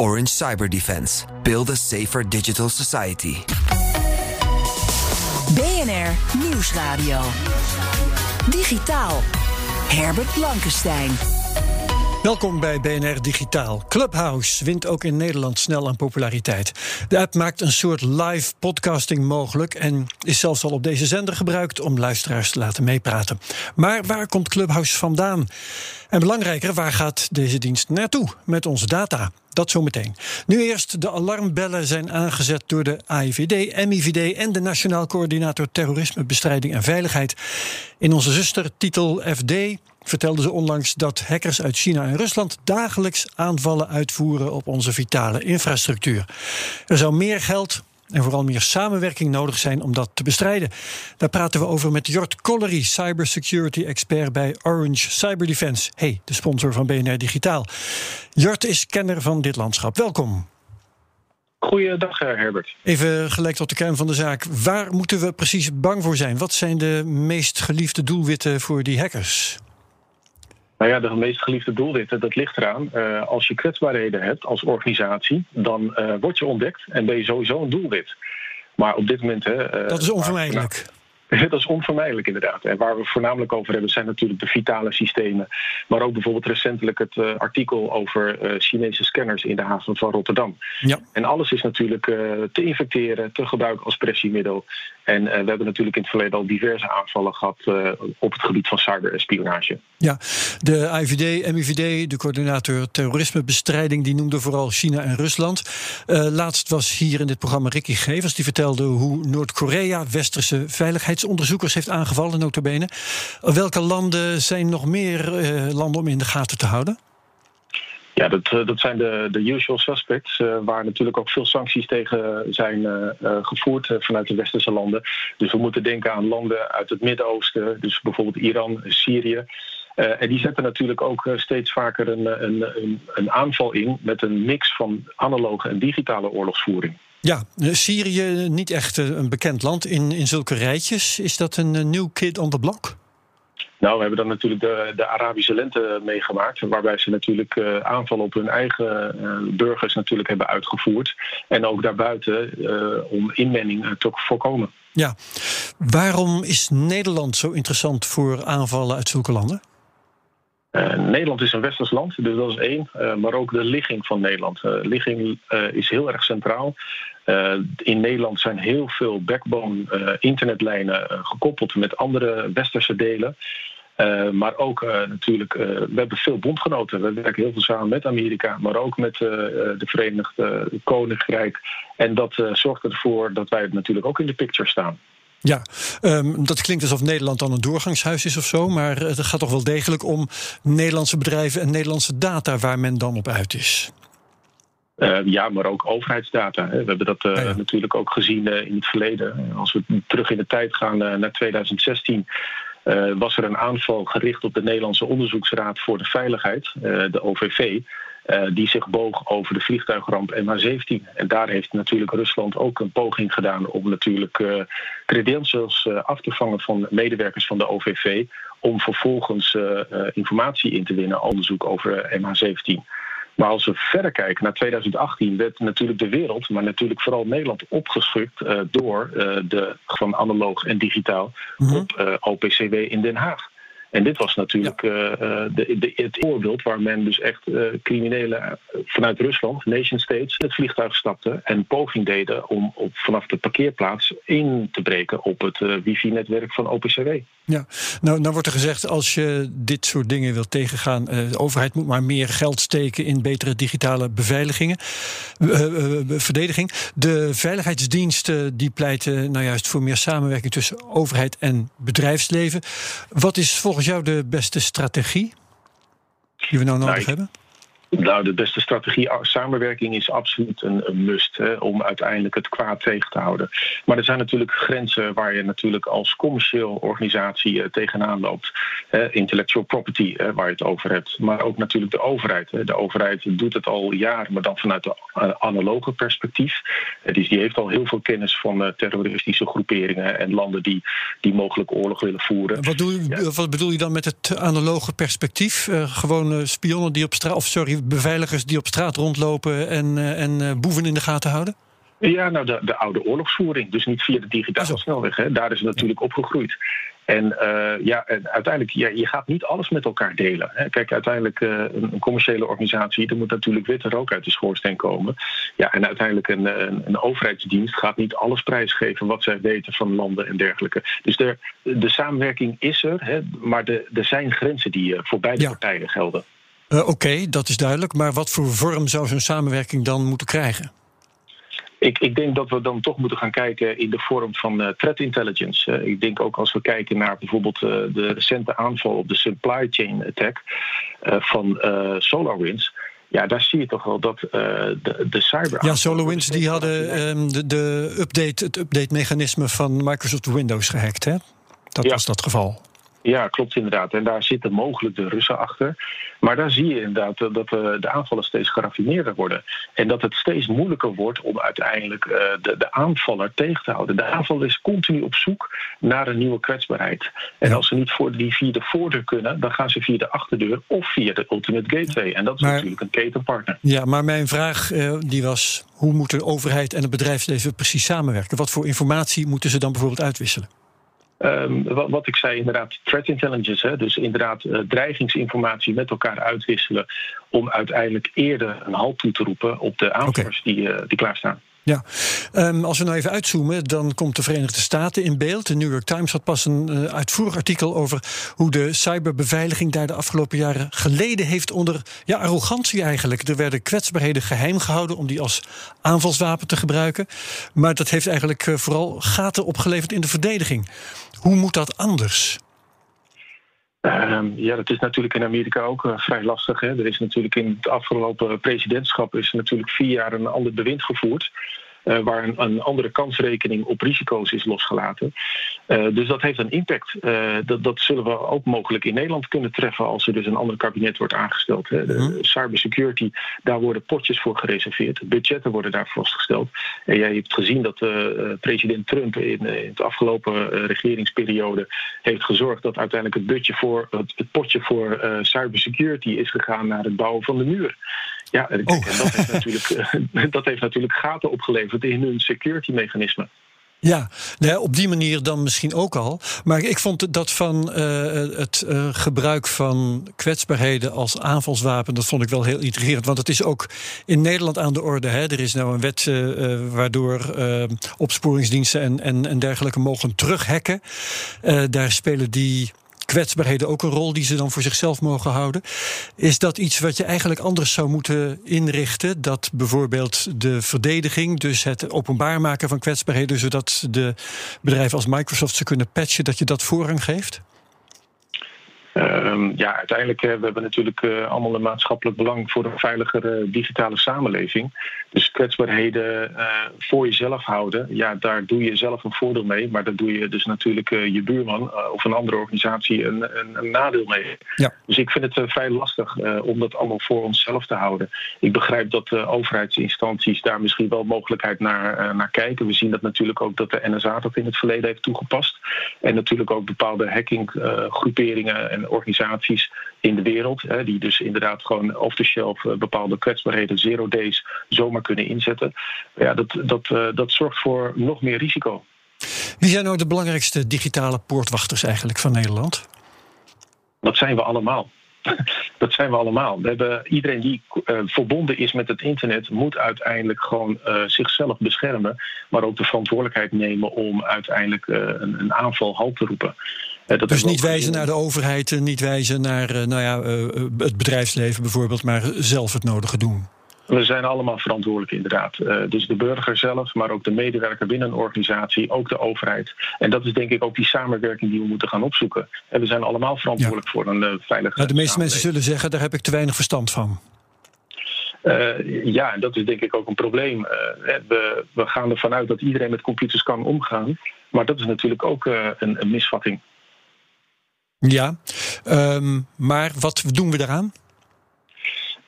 Orange Cyber Defense. Build a safer digital society. BNR Nieuwsradio. Digitaal. Herbert Blankenstein. Welkom bij BNR Digitaal. Clubhouse wint ook in Nederland snel aan populariteit. De app maakt een soort live podcasting mogelijk en is zelfs al op deze zender gebruikt om luisteraars te laten meepraten. Maar waar komt Clubhouse vandaan? En belangrijker, waar gaat deze dienst naartoe met onze data? Dat zometeen. Nu eerst, de alarmbellen zijn aangezet door de AIVD, MIVD en de Nationaal Coördinator Terrorismebestrijding en Veiligheid. In onze zustertitel FD vertelden ze onlangs dat hackers uit China en Rusland dagelijks aanvallen uitvoeren op onze vitale infrastructuur. Er zou meer geld en vooral meer samenwerking nodig zijn om dat te bestrijden. Daar praten we over met Jort Collery, cybersecurity expert bij Orange Cyber Defense. Hey, de sponsor van BNR Digitaal. Jort is kenner van dit landschap. Welkom. Goeiedag, Herbert. Even gelijk tot de kern van de zaak. Waar moeten we precies bang voor zijn? Wat zijn de meest geliefde doelwitten voor die hackers? Nou ja, de meest geliefde doelwitten, dat ligt eraan. Uh, als je kwetsbaarheden hebt als organisatie, dan uh, word je ontdekt en ben je sowieso een doelwit. Maar op dit moment. Hè, uh, dat is onvermijdelijk. Dat is onvermijdelijk inderdaad. En waar we voornamelijk over hebben zijn natuurlijk de vitale systemen. Maar ook bijvoorbeeld recentelijk het uh, artikel over uh, Chinese scanners in de haven van Rotterdam. Ja. En alles is natuurlijk uh, te infecteren, te gebruiken als pressiemiddel. En we hebben natuurlijk in het verleden al diverse aanvallen gehad op het gebied van cyberespionage. Ja, de IVD, MIVD, de coördinator terrorismebestrijding, die noemde vooral China en Rusland. laatst was hier in dit programma Ricky Gevers, die vertelde hoe Noord-Korea westerse veiligheidsonderzoekers heeft aangevallen, notabene. Welke landen zijn nog meer landen om in de gaten te houden? Ja, dat, dat zijn de, de usual suspects, uh, waar natuurlijk ook veel sancties tegen zijn uh, gevoerd vanuit de westerse landen. Dus we moeten denken aan landen uit het Midden-Oosten, dus bijvoorbeeld Iran, Syrië. en die zetten natuurlijk ook steeds vaker een, een, een aanval in met een mix van analoge en digitale oorlogsvoering. Ja, Syrië niet echt een bekend land in, in zulke rijtjes. Is dat een nieuw kid on the block? Nou, we hebben dan natuurlijk de, de Arabische lente meegemaakt, waarbij ze natuurlijk uh, aanvallen op hun eigen uh, burgers natuurlijk hebben uitgevoerd. En ook daarbuiten uh, om inmenging te voorkomen. Ja, waarom is Nederland zo interessant voor aanvallen uit zulke landen? Uh, Nederland is een westers land, dus dat is één. Uh, maar ook de ligging van Nederland. Uh, ligging is heel erg centraal. in Nederland zijn heel veel backbone internetlijnen gekoppeld met andere westerse delen. Maar ook natuurlijk, we hebben veel bondgenoten. We werken heel veel samen met Amerika, maar ook met de Verenigde Koninkrijk. En dat zorgt ervoor dat wij natuurlijk ook in de picture staan. Ja, um, dat klinkt alsof Nederland dan een doorgangshuis is of zo, maar het gaat toch wel degelijk om Nederlandse bedrijven en Nederlandse data waar men dan op uit is. Uh, ja, maar ook overheidsdata. Hè. We hebben dat uh, ja, ja. natuurlijk ook gezien uh, in het verleden. Als we terug in de tijd gaan naar 2016. Was er een aanval gericht op de Nederlandse Onderzoeksraad voor de Veiligheid, de OVV. Uh, die zich boog over de vliegtuigramp MH17. En daar heeft natuurlijk Rusland ook een poging gedaan om natuurlijk credentials af te vangen van medewerkers van de OVV. Om vervolgens informatie in te winnen, onderzoek over MH17. Maar als we verder kijken naar 2018, werd natuurlijk de wereld, maar natuurlijk vooral Nederland, opgeschrikt door de van analoog en digitaal mm -hmm. op OPCW in Den Haag. En dit was natuurlijk ja. uh, de, de, het voorbeeld waar men dus echt uh, criminelen vanuit Rusland, nation states, het vliegtuig stapten en poging deden om op, vanaf de parkeerplaats in te breken op het wifi-netwerk van OPCW. Ja, nou, nou wordt er gezegd als je dit soort dingen wilt tegengaan, de overheid moet maar meer geld steken in betere digitale beveiligingen, verdediging. De veiligheidsdiensten die pleiten nou juist voor meer samenwerking tussen overheid en bedrijfsleven. Wat is volgens volgens jou de beste strategie die we nou nodig nou, hebben? Nou, de beste strategie samenwerking is absoluut een, een must hè, om uiteindelijk het kwaad tegen te houden. Maar er zijn natuurlijk grenzen waar je natuurlijk als commercieel organisatie uh, tegenaan loopt. intellectual property, waar je het over hebt. Maar ook natuurlijk de overheid. Hè. De overheid doet het al jaren, maar dan vanuit de uh, analoge perspectief. dus die heeft al heel veel kennis van terroristische groeperingen en landen die, die mogelijk oorlog willen voeren. Wat, doe, ja. wat bedoel je dan met het analoge perspectief? gewoon spionnen die op straat, of sorry, beveiligers die op straat rondlopen en, uh, en uh, boeven in de gaten houden? Ja, nou, de, de oude oorlogsvoering. Dus niet via de digitale snelweg. Hè. Daar is het natuurlijk opgegroeid. En uh, ja, uiteindelijk, ja, je gaat niet alles met elkaar delen. Hè. Kijk, uiteindelijk uh, een, commerciële organisatie, er moet natuurlijk witte rook uit de schoorsteen komen. Ja, en uiteindelijk een, een, een, overheidsdienst gaat niet alles prijsgeven wat zij weten van landen en dergelijke. Dus de, de samenwerking is er, hè, maar de, er zijn grenzen die voor beide ja. partijen gelden. Uh, Oké, okay, dat is duidelijk. Maar wat voor vorm zou zo'n samenwerking dan moeten krijgen? Ik, ik, denk dat we dan toch moeten gaan kijken in de vorm van uh, threat intelligence. Uh, ik denk ook als we kijken naar bijvoorbeeld uh, de recente aanval op de supply chain attack van SolarWinds. Ja, daar zie je toch wel dat de, de cyber. Ja, SolarWinds die hadden um, de, de update, het update-mechanisme van Microsoft Windows gehackt, hè? Dat ja. was dat geval. Ja, klopt inderdaad. En daar zitten mogelijk de Russen achter. Maar daar zie je inderdaad dat de aanvallen steeds geraffineerder worden. En dat het steeds moeilijker wordt om uiteindelijk de, de aanvaller tegen te houden. De aanvaller is continu op zoek naar een nieuwe kwetsbaarheid. En ja. als ze niet voor die via de voordeur kunnen, dan gaan ze via de achterdeur of via de Ultimate Gateway. En dat is maar, natuurlijk een ketenpartner. Ja, maar mijn vraag uh, die was: hoe moeten de overheid en het bedrijfsleven precies samenwerken? Wat voor informatie moeten ze dan bijvoorbeeld uitwisselen? Um, wat, wat, ik zei, inderdaad, threat intelligence. Hè, dus inderdaad uh, dreigingsinformatie met elkaar uitwisselen. om uiteindelijk eerder een halt toe te roepen op de aanvallers okay. die, uh, die klaarstaan. Ja, um, als we nou even uitzoomen, dan komt de Verenigde Staten in beeld. De New York Times had pas een uh, uitvoerig artikel over hoe de cyberbeveiliging daar de afgelopen jaren geleden heeft onder ja, arrogantie eigenlijk. Er werden kwetsbaarheden geheim gehouden om die als aanvalswapen te gebruiken. Maar dat heeft eigenlijk uh, vooral gaten opgeleverd in de verdediging. Hoe moet dat anders? Um, ja, dat is natuurlijk in Amerika ook uh, vrij lastig. Hè. Er is natuurlijk in het afgelopen presidentschap is natuurlijk vier jaar een ander bewind gevoerd. Uh, waar een, een, andere kansrekening op risico's is losgelaten. Uh, dus dat heeft een impact. Uh, dat, dat, zullen we ook mogelijk in Nederland kunnen treffen als er dus een ander kabinet wordt aangesteld. Hè. De mm. cybersecurity, daar worden potjes voor gereserveerd. Budgetten worden daar vastgesteld. En jij hebt gezien dat president Trump in, in het afgelopen regeringsperiode heeft gezorgd dat uiteindelijk het, budget voor, het, het potje voor cybersecurity is gegaan naar het bouwen van de muur. Ja, en dat, heeft natuurlijk, dat heeft natuurlijk gaten opgeleverd in hun security mechanisme. Ja, nou, op die manier dan misschien ook al. Maar ik vond dat van uh, het uh, gebruik van kwetsbaarheden als aanvalswapen, dat vond ik wel heel intrigerend. Want het is ook in Nederland aan de orde. Hè. Er is nou een wet uh, waardoor opsporingsdiensten en, en, en dergelijke mogen terughacken. daar spelen die kwetsbaarheden ook een rol die ze dan voor zichzelf mogen houden. Is dat iets wat je eigenlijk anders zou moeten inrichten? Dat bijvoorbeeld de verdediging, dus het openbaar maken van kwetsbaarheden, zodat de bedrijven als Microsoft ze kunnen patchen, dat je dat voorrang geeft? Um, ja, uiteindelijk uh, we hebben natuurlijk uh, allemaal een maatschappelijk belang voor een veiligere uh, digitale samenleving. Dus kwetsbaarheden voor jezelf houden, ja, daar doe je zelf een voordeel mee. Maar daar doe je dus natuurlijk je buurman of een andere organisatie een, een, een nadeel mee. Ja. Dus ik vind het vrij lastig om dat allemaal voor onszelf te houden. Ik begrijp dat de overheidsinstanties daar misschien wel mogelijkheid naar, naar kijken. We zien dat natuurlijk ook dat de NSA dat in het verleden heeft toegepast. En natuurlijk ook bepaalde hackinggroeperingen en organisaties in de wereld. Hè, die dus inderdaad gewoon off-the-shelf uh, bepaalde kwetsbaarheden, zero days, zomaar kunnen inzetten. Ja, dat, dat, uh, dat zorgt voor nog meer risico. Wie zijn nou de belangrijkste digitale poortwachters eigenlijk van Nederland? Dat zijn we allemaal. Dat zijn we allemaal. We hebben, iedereen die uh, verbonden is met het internet, moet uiteindelijk gewoon uh, zichzelf beschermen, maar ook de verantwoordelijkheid nemen om uiteindelijk uh, een, een, aanval halt te roepen. Dus niet wijzen naar de overheid, niet wijzen naar nou ja, het bedrijfsleven bijvoorbeeld, maar zelf het nodige doen. We zijn allemaal verantwoordelijk, inderdaad. Uh, dus de burger zelf, maar ook de medewerker binnen een organisatie, ook de overheid. En dat is denk ik ook die samenwerking die we moeten gaan opzoeken. En we zijn allemaal verantwoordelijk ja. voor een uh, veilige. Nou, de meeste mensen zullen zeggen: daar heb ik te weinig verstand van. ja, en dat is denk ik ook een probleem. we, we gaan ervan uit dat iedereen met computers kan omgaan. Maar dat is natuurlijk ook een, een misvatting. Ja, um, maar wat doen we daaraan?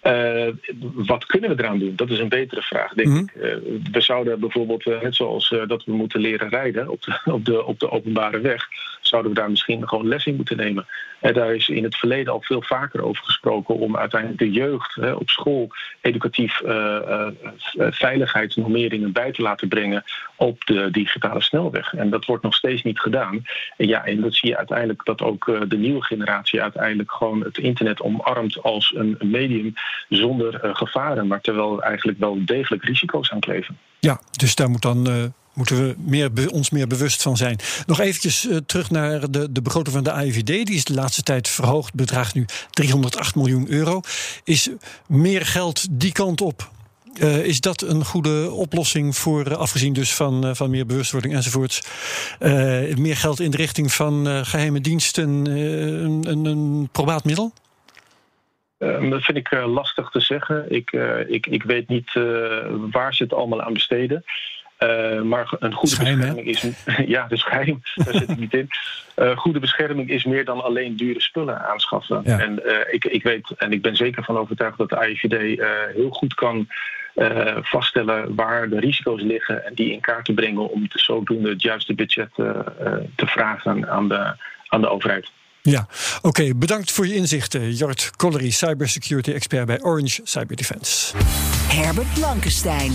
Uh, wat kunnen we eraan doen? Dat is een betere vraag, denk mm ik. Uh, we zouden bijvoorbeeld, uh, net zoals dat we moeten leren rijden op de, op, de, op de openbare weg, zouden we daar misschien gewoon les in moeten nemen. En daar is in het verleden al veel vaker over gesproken om uiteindelijk de jeugd hè, op school educatief veiligheidsnormeringen bij te laten brengen op de digitale snelweg. En dat wordt nog steeds niet gedaan. En ja, en dat zie je uiteindelijk dat ook de nieuwe generatie uiteindelijk gewoon het internet omarmt als een, medium zonder uh, gevaren, maar terwijl er eigenlijk wel degelijk risico's aan kleven. Ja, dus daar moet dan. Uh, moeten we meer, ons meer bewust van zijn. Nog eventjes uh, terug naar de, de begroting van de AIVD. Die is de laatste tijd verhoogd, bedraagt nu 308 miljoen euro. Is meer geld die kant op? Uh, is dat een goede oplossing voor, afgezien dus van, van meer bewustwording enzovoorts, meer geld in de richting van geheime diensten een, een, een probaat middel? Ehm, dat vind ik eh, lastig te zeggen. Ik, eh, ik, ik weet niet eh, waar ze het allemaal aan besteden. Maar een goede bescherming is. ja, de schijn, daar zit ik niet in. goede bescherming is meer dan alleen dure spullen aanschaffen. En ik, ik weet, en ik ben zeker van overtuigd dat de AIVD heel goed kan vaststellen waar de risico's liggen en die in kaart te brengen om zodoende het juiste budget te vragen aan de, aan de overheid. Ja, oké. bedankt voor je inzichten. Jort Collery, cybersecurity expert bij Orange Cyber Defense. Herbert Blankenstein.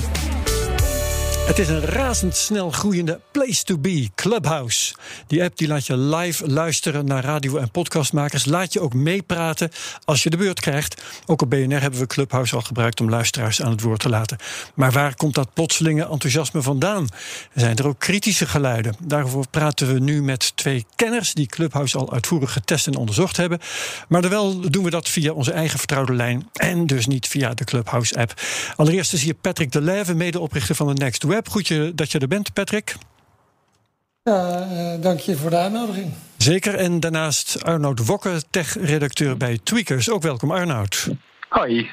Het is een razendsnel groeiende place to be, Clubhouse. Die app die laat je live luisteren naar radio- en podcastmakers. Laat je ook meepraten als je de beurt krijgt. Ook op BNR hebben we Clubhouse al gebruikt om luisteraars aan het woord te laten. Maar waar komt dat plotselinge enthousiasme vandaan? Zijn er ook kritische geluiden? Daarover praten we nu met twee kenners die Clubhouse al uitvoerig getest en onderzocht hebben. Maar wel doen we dat via onze eigen vertrouwde lijn en dus niet via de Clubhouse-app. Allereerst is hier Patrick de Leve, medeoprichter van de Next Web web. Goed je, dat je er bent, Patrick. Ja, uh, dank je voor de uitnodiging. Zeker. En daarnaast Arnoud Wokke, tech-redacteur bij Tweakers. Ook welkom, Arnoud. Hoi.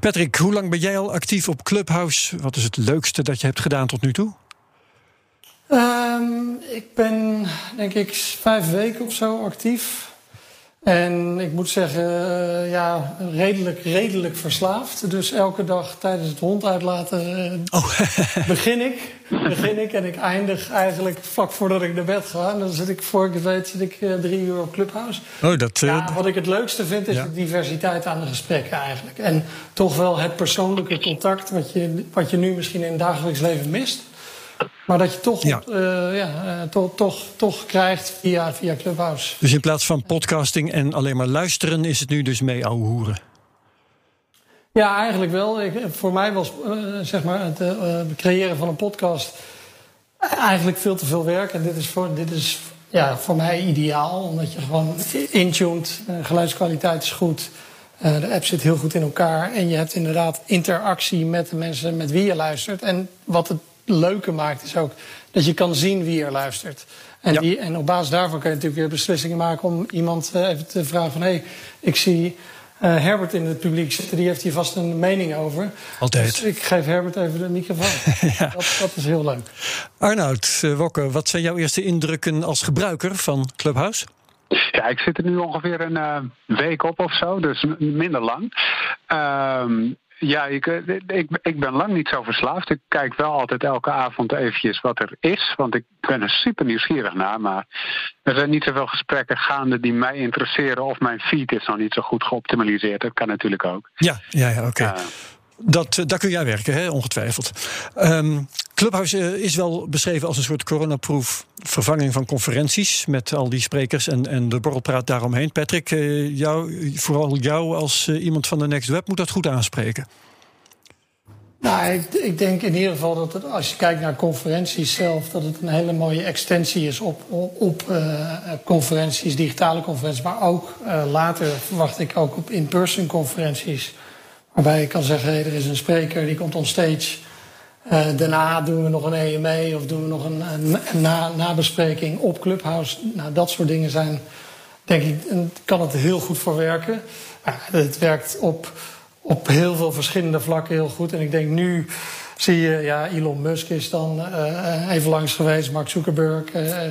Patrick, hoe lang ben jij al actief op Clubhouse? Wat is het leukste dat je hebt gedaan tot nu toe? Um, ik ben, denk ik, vijf weken of zo actief. En ik moet zeggen, uh, ja, redelijk, redelijk verslaafd. Dus elke dag tijdens het hond uitlaten uh, oh. begin ik. Begin ik en ik eindig eigenlijk vlak voordat ik naar bed ga. En dan zit ik, voor ik het weet, zit ik uh, drie uur op Clubhouse. Oh, dat, ja, wat ik het leukste vind, is de diversiteit aan de gesprekken eigenlijk. En toch wel het persoonlijke contact wat je, wat je nu misschien in het dagelijks leven mist. Maar dat je toch, ja. Uh, ja uh, toch, toch, toch krijgt via, via Clubhouse. Dus in plaats van podcasting en alleen maar luisteren, is het nu dus mee ouwe hoeren? Ja, eigenlijk wel. Ik, voor mij was uh, zeg maar het creëren van een podcast eigenlijk veel te veel werk. En dit is voor, dit is, ja, voor mij ideaal, omdat je gewoon intuned, geluidskwaliteit is goed. de app zit heel goed in elkaar en je hebt inderdaad interactie met de mensen met wie je luistert. En wat het leuke maakt, is ook dat je kan zien wie er luistert. En, die, en op basis daarvan kan je natuurlijk weer beslissingen maken om iemand uh, even te vragen van hé, hey, ik zie uh, Herbert in het publiek zitten, die heeft hier vast een mening over. Altijd. Dus ik geef Herbert even de microfoon. ja. dat, dat, is heel leuk. Arnoud uh, Wokke, wat zijn jouw eerste indrukken als gebruiker van Clubhouse? Ja, ik zit er nu ongeveer een week op of zo, dus minder lang. Ehm, ja, ik, eh, ik, ik ben lang niet zo verslaafd. Ik kijk wel altijd elke avond eventjes wat er is. Want ik ben er super nieuwsgierig naar. Maar er zijn niet zoveel gesprekken gaande die mij interesseren. Of mijn feed is nog niet zo goed geoptimaliseerd. Dat kan natuurlijk ook. Ja, ja, ja oké. Okay. Dat, daar kun jij werken, hè? ongetwijfeld. Um, Clubhouse eh, is wel beschreven als een soort coronaproof vervanging van conferenties met al die sprekers en, en de borrelpraat daaromheen. Patrick, eh, jou, vooral jou als eh, iemand van de Next Web moet dat goed aanspreken. Nou, ik, denk in ieder geval dat het, als je kijkt naar conferenties zelf, dat het een hele mooie extensie is op, op, conferenties, digitale conferenties, maar ook later verwacht ik ook op in-person conferenties. Waarbij ik kan zeggen, er is een spreker die komt on stage. Uh, daarna doen we nog een EME of doen we nog een, een, na, nabespreking op Clubhouse. Nou, dat soort dingen zijn, denk ik, kan het heel goed voor werken. Het werkt op op heel veel verschillende vlakken heel goed. En ik denk nu zie je, ja, Elon Musk is dan uh, even langs geweest, Mark Zuckerberg.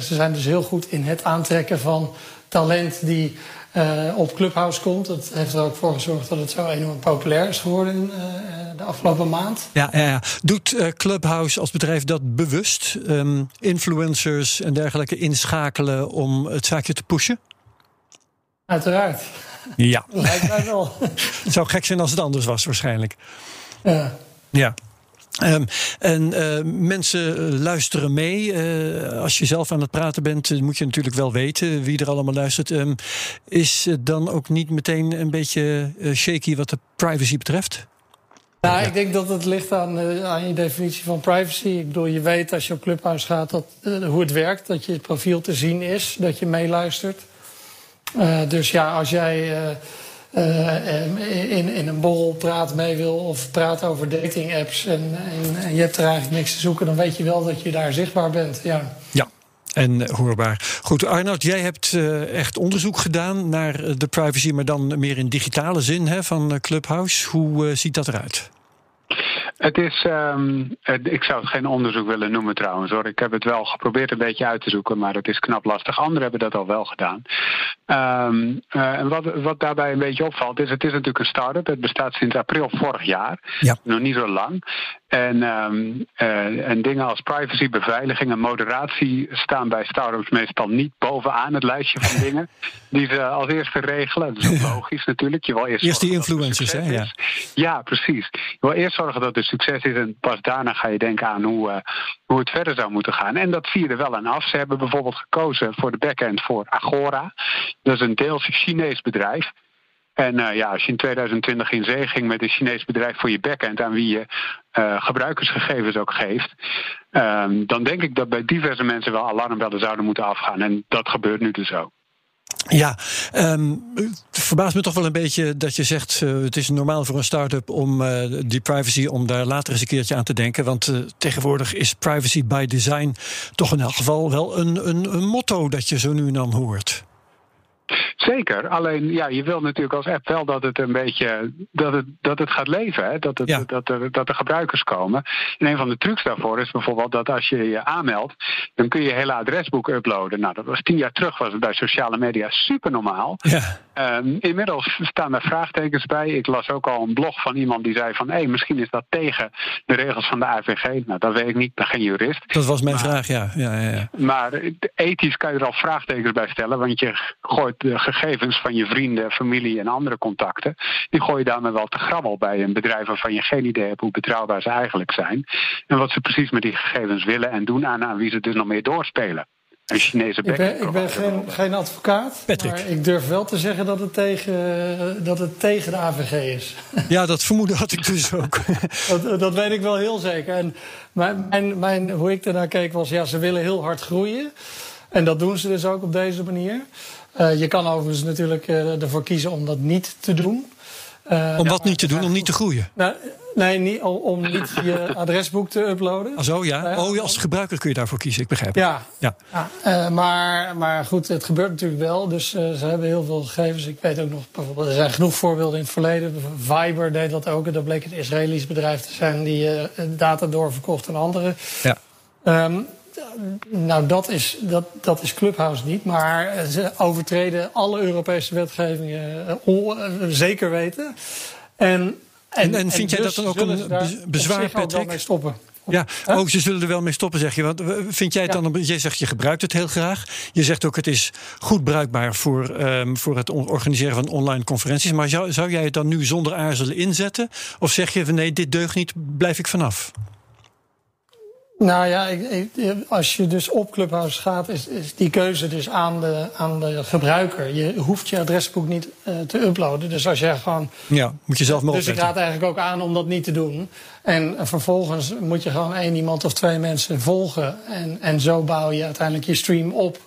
Ze zijn dus heel goed in het aantrekken van talent die uh, op Clubhouse komt. Dat heeft er ook voor gezorgd dat het zo enorm populair is geworden de afgelopen maand. Ja, ja, ja. Doet Clubhouse als bedrijf dat bewust? Um, influencers en dergelijke inschakelen om het zaakje te pushen? Uiteraard. Ja. Lijkt mij wel. het zou gek zijn als het anders was, waarschijnlijk. Ja. Ja. Um, en uh, mensen luisteren mee. Uh, als je zelf aan het praten bent, moet je natuurlijk wel weten wie er allemaal luistert. Um, is het dan ook niet meteen een beetje shaky wat de privacy betreft? Nou, ik denk dat het ligt aan, aan, je definitie van privacy. Ik bedoel, je weet als je op Clubhouse gaat dat, hoe het werkt, dat je profiel te zien is, dat je meeluistert. dus ja, als jij uh, in, in een borrelpraat mee wil of praat over dating apps en, en, je hebt er eigenlijk niks te zoeken, dan weet je wel dat je daar zichtbaar bent. Ja. ja. En hoorbaar. Goed, Arnoud, jij hebt echt onderzoek gedaan naar de privacy, maar dan meer in digitale zin hè, van Clubhouse. Hoe ziet dat eruit? Het is, um, ik zou het geen onderzoek willen noemen trouwens hoor. Ik heb het wel geprobeerd een beetje uit te zoeken, maar het is knap lastig. Anderen hebben dat al wel gedaan. Um, uh, en wat, wat daarbij een beetje opvalt is, het is natuurlijk een start-up. Het bestaat sinds april vorig jaar. Ja. Nog niet zo lang. En, um, uh, en dingen als privacy, beveiliging en moderatie staan bij startups meestal niet bovenaan het lijstje van dingen die ze als eerste regelen. Dat is ook logisch natuurlijk. Je wil eerst, eerst die influencers, hè? Ja. ja, precies. Je wil eerst zorgen dat succes is en pas daarna ga je denken aan hoe, uh, hoe het verder zou moeten gaan. En dat vierde wel aan af. Ze hebben bijvoorbeeld gekozen voor de backend voor Agora. Dat is een deels Chinees bedrijf. En uh, ja, als je in 2020 in zee ging met een Chinees bedrijf voor je backend, aan wie je uh, gebruikersgegevens ook geeft, um, dan denk ik dat bij diverse mensen wel alarmbellen zouden moeten afgaan. En dat gebeurt nu dus ook. Ja, um, het verbaast me toch wel een beetje dat je zegt: uh, het is normaal voor een start-up om uh, die privacy, om daar later eens een keertje aan te denken. Want uh, tegenwoordig is privacy by design toch in elk geval wel een, een, een motto dat je zo nu en dan hoort. Zeker, alleen ja, je wil natuurlijk als app wel dat het een beetje dat het, dat het gaat leven, hè? Dat, het, ja. dat, er, dat er gebruikers komen. En een van de trucs daarvoor is bijvoorbeeld dat als je je aanmeldt, dan kun je je hele adresboek uploaden. Nou, dat was tien jaar terug, was het bij sociale media super normaal. Ja. Um, inmiddels staan er vraagtekens bij. Ik las ook al een blog van iemand die zei van hé, hey, misschien is dat tegen de regels van de AVG. Nou, dat weet ik niet, ik ben geen jurist. Dat was mijn maar, vraag, ja. Ja, ja, ja. Maar ethisch kan je er al vraagtekens bij stellen, want je gooit de gegevens van je vrienden, familie en andere contacten, die gooi je daarmee wel te grabbel bij een bedrijf waarvan je geen idee hebt hoe betrouwbaar ze eigenlijk zijn. En wat ze precies met die gegevens willen en doen aan, aan wie ze dus nog meer doorspelen. Een Chinese ik ben, ik ben geen, geen advocaat, Patrick. maar ik durf wel te zeggen dat het tegen, dat het tegen de AVG is. Ja, dat vermoeden had ik dus ook. dat, dat weet ik wel heel zeker. En mijn, mijn, mijn, hoe ik ernaar keek was, ja, ze willen heel hard groeien. En dat doen ze dus ook op deze manier. Uh, je kan overigens natuurlijk uh, ervoor kiezen om dat niet te doen. Uh, om wat niet te doen? Om niet te groeien? Nou, nee, niet, om niet je adresboek te uploaden. Ah, zo ja. oh, als gebruiker kun je daarvoor kiezen, ik begrijp. Ja. ja. ja maar, maar goed, het gebeurt natuurlijk wel. Dus ze hebben heel veel gegevens. Ik weet ook nog, bijvoorbeeld, er zijn genoeg voorbeelden in het verleden. Viber deed dat ook. Dat bleek het Israëlisch bedrijf te zijn die data doorverkocht aan anderen. Ja. Um, nou, dat is, dat, dat is Clubhouse niet. Maar ze overtreden alle Europese wetgevingen uh, zeker weten. En, en, en, en vind jij dus dat dan ook een bezwaar, Patrick? mee stoppen. Ja, huh? oh, ze zullen er wel mee stoppen, zeg je. Want vind jij het ja. dan? Jij zegt je gebruikt het heel graag. Je zegt ook het is goed bruikbaar voor, um, voor het organiseren van online conferenties. Maar zou, zou jij het dan nu zonder aarzelen inzetten? Of zeg je van nee, dit deugt niet, blijf ik vanaf? Nou ja, ik, ik, als je dus op Clubhouse gaat, is, is, die keuze dus aan de, aan de gebruiker. Je hoeft je adresboek niet uh, te uploaden. Dus als jij gewoon. Ja, moet je zelf maar Dus ik raad eigenlijk ook aan om dat niet te doen. En vervolgens moet je gewoon één iemand of twee mensen volgen. En, en zo bouw je uiteindelijk je stream op.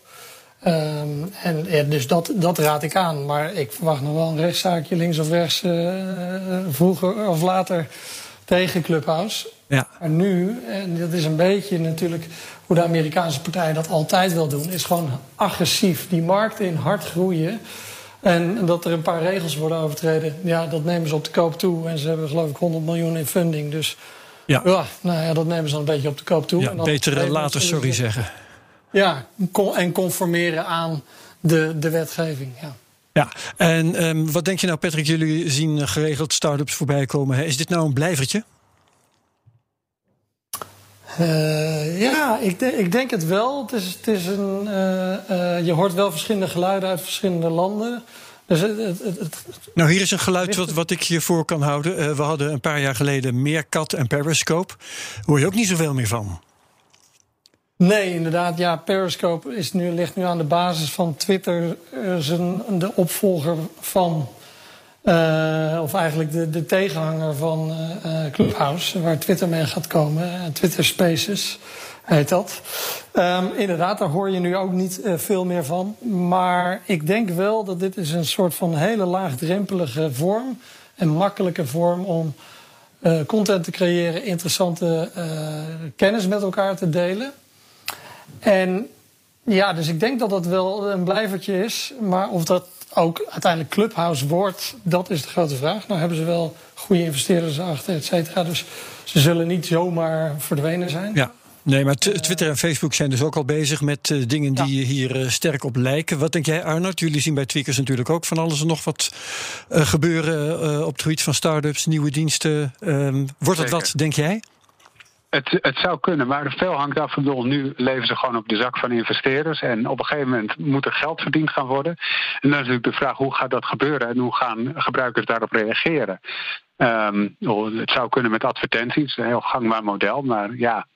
Um, en ja, dus dat, dat raad ik aan. Maar ik verwacht nog wel een rechtszaakje links of rechts, uh, vroeger of later tegen Clubhouse. Ja. Maar nu, en dat is een beetje natuurlijk hoe de Amerikaanse partijen dat altijd wil doen, is gewoon agressief die markt in hard groeien. En dat er een paar regels worden overtreden, ja, dat nemen ze op de koop toe. En ze hebben geloof ik 100 miljoen in funding. Dus ja, ja nou ja, dat nemen ze dan een beetje op de koop toe. Ja, en beter later sorry zeggen. Ja, en conformeren aan de, de wetgeving. Ja. Ja, en um, wat denk je nou, Patrick? Jullie zien geregeld start-ups voorbij komen. Is dit nou een blijvertje? Uh, ja, ik, de, ik, denk het wel. Het is, het is een, uh, uh, je hoort wel verschillende geluiden uit verschillende landen. Dus het, het, nou, hier is een geluid wat, wat ik je voor kan houden. we hadden een paar jaar geleden Meerkat en Periscope. Hoor je ook niet zoveel meer van. Nee, inderdaad. Ja, Periscope is nu, ligt nu aan de basis van Twitter. zijn, de opvolger van uh, of eigenlijk de, de tegenhanger van uh, Clubhouse, waar Twitter mee gaat komen. Twitter Spaces heet dat. Um, inderdaad, daar hoor je nu ook niet veel meer van. Maar ik denk wel dat dit is een soort van hele laagdrempelige vorm. Een makkelijke vorm om content te creëren, interessante kennis met elkaar te delen. En ja, dus ik denk dat dat wel een blijvertje is. Maar of dat ook uiteindelijk Clubhouse wordt, dat is de grote vraag. Nou hebben ze wel goede investeerders achter, et cetera. Dus ze zullen niet zomaar verdwenen zijn. Ja. Nee, maar Twitter en Facebook zijn dus ook al bezig met uh, dingen die ja. hier uh, sterk op lijken. Wat denk jij, Arnold? Jullie zien bij Tweakers natuurlijk ook van alles en nog wat uh, gebeuren op het gebied van start-ups, nieuwe diensten. Ehm, wordt dat wat, denk jij? Het, zou kunnen, maar veel hangt af. Bedoel, nu leven ze gewoon op de zak van investeerders. En op een gegeven moment moet er geld verdiend gaan worden. En dan is natuurlijk de vraag hoe gaat dat gebeuren en hoe gaan gebruikers daarop reageren. Um, het zou kunnen met advertenties, een heel gangbaar model. Maar ja,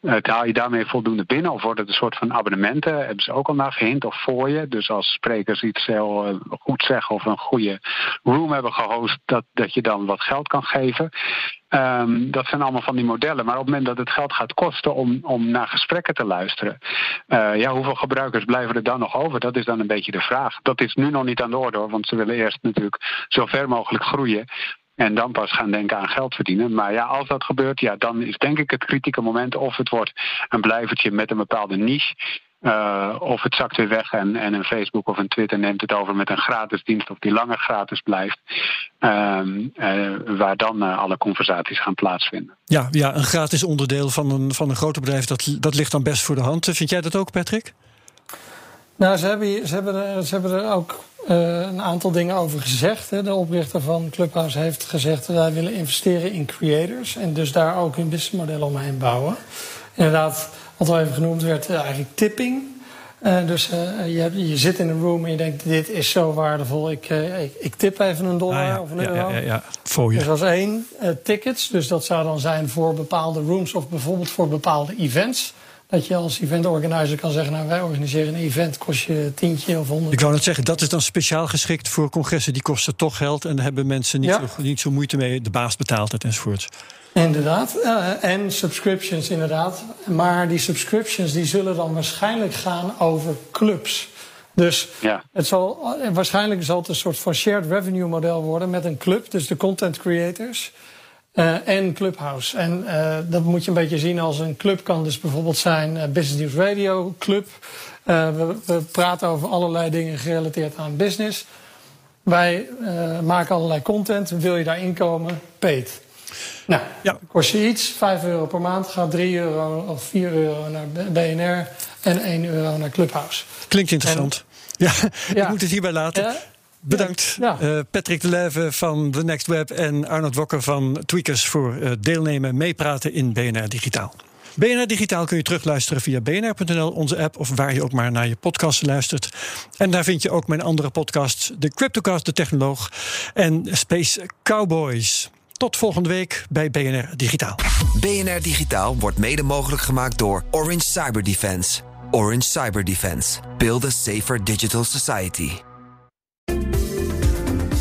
het haal je daarmee voldoende binnen? Of wordt het een soort van abonnementen? Hebben ze ook al naar gehint of voor je? Dus als sprekers iets heel uh, goed zeggen of een goede room hebben gehost, dat, dat je dan wat geld kan geven. Um, dat zijn allemaal van die modellen. Maar op het moment dat het geld gaat kosten om, om naar gesprekken te luisteren, uh, ja, hoeveel gebruikers blijven er dan nog over? Dat is dan een beetje de vraag. Dat is nu nog niet aan de orde, hoor, want ze willen eerst natuurlijk zo ver mogelijk groeien. En dan pas gaan denken aan geld verdienen. Maar ja, als dat gebeurt, ja, dan is denk ik het kritieke moment of het wordt een blijvertje met een bepaalde niche. Uh, of het zakt weer weg en, en een Facebook of een Twitter neemt het over met een gratis dienst of die langer gratis blijft. Uh, uh, waar dan alle conversaties gaan plaatsvinden. Ja, ja, een gratis onderdeel van een, van een groot bedrijf, dat, dat ligt dan best voor de hand. Vind jij dat ook, Patrick? Nou, ze hebben, ze hebben, er, ze hebben er ook uh, een aantal dingen over gezegd. Hè. De oprichter van Clubhouse heeft gezegd... wij willen investeren in creators... en dus daar ook een businessmodel omheen bouwen. Inderdaad, wat al even genoemd werd, uh, eigenlijk tipping. Uh, dus je, je, zit in een room en je denkt... dit is zo waardevol, ik, ik, ik, tip even een dollar ah, ja. of een euro. Ja, ja, ja. Voor je. Dus dat is één. tickets, dus dat zou dan zijn voor bepaalde rooms... of bijvoorbeeld voor bepaalde events... Dat je als eventorganizer kan zeggen, nou wij organiseren een event, kost je tientje of honderd. Ik wou net zeggen, dat is dan speciaal geschikt voor congressen, die kosten toch geld en daar hebben mensen niet, ja. zo, niet zo moeite mee, de baas betaalt het enzovoort. Inderdaad, uh, en subscriptions inderdaad. Maar die subscriptions die zullen dan waarschijnlijk gaan over clubs. Dus ja. het zal, waarschijnlijk zal het een soort van shared revenue model worden met een club, dus de content creators. Uh, en Clubhouse. En uh, dat moet je een beetje zien als een club kan dus bijvoorbeeld zijn uh, Business News Radio Club. We, we, praten over allerlei dingen gerelateerd aan business. Wij maken allerlei content. Wil je daar inkomen? Paid. Nou, ja. kost je iets. 5 euro per maand. Gaat 3 euro of 4 euro naar BNR en 1 euro naar Clubhouse. Klinkt interessant. En, ja, ja, ik moet het hierbij laten. Bedankt, ja. uh, Patrick de Leuve van The Next Web en Arnold Wokker van Tweakers voor uh, deelnemen, meepraten in BNR Digitaal. BNR Digitaal kun je terugluisteren via bnr.nl, onze app of waar je ook maar naar je podcast luistert. En daar vind je ook mijn andere podcasts, de Cryptocast, de Technoloog en Space Cowboys. Tot volgende week bij BNR Digitaal. BNR Digitaal wordt mede mogelijk gemaakt door Orange Cyber Defense. Orange Cyber Defense. Build a safer digital society.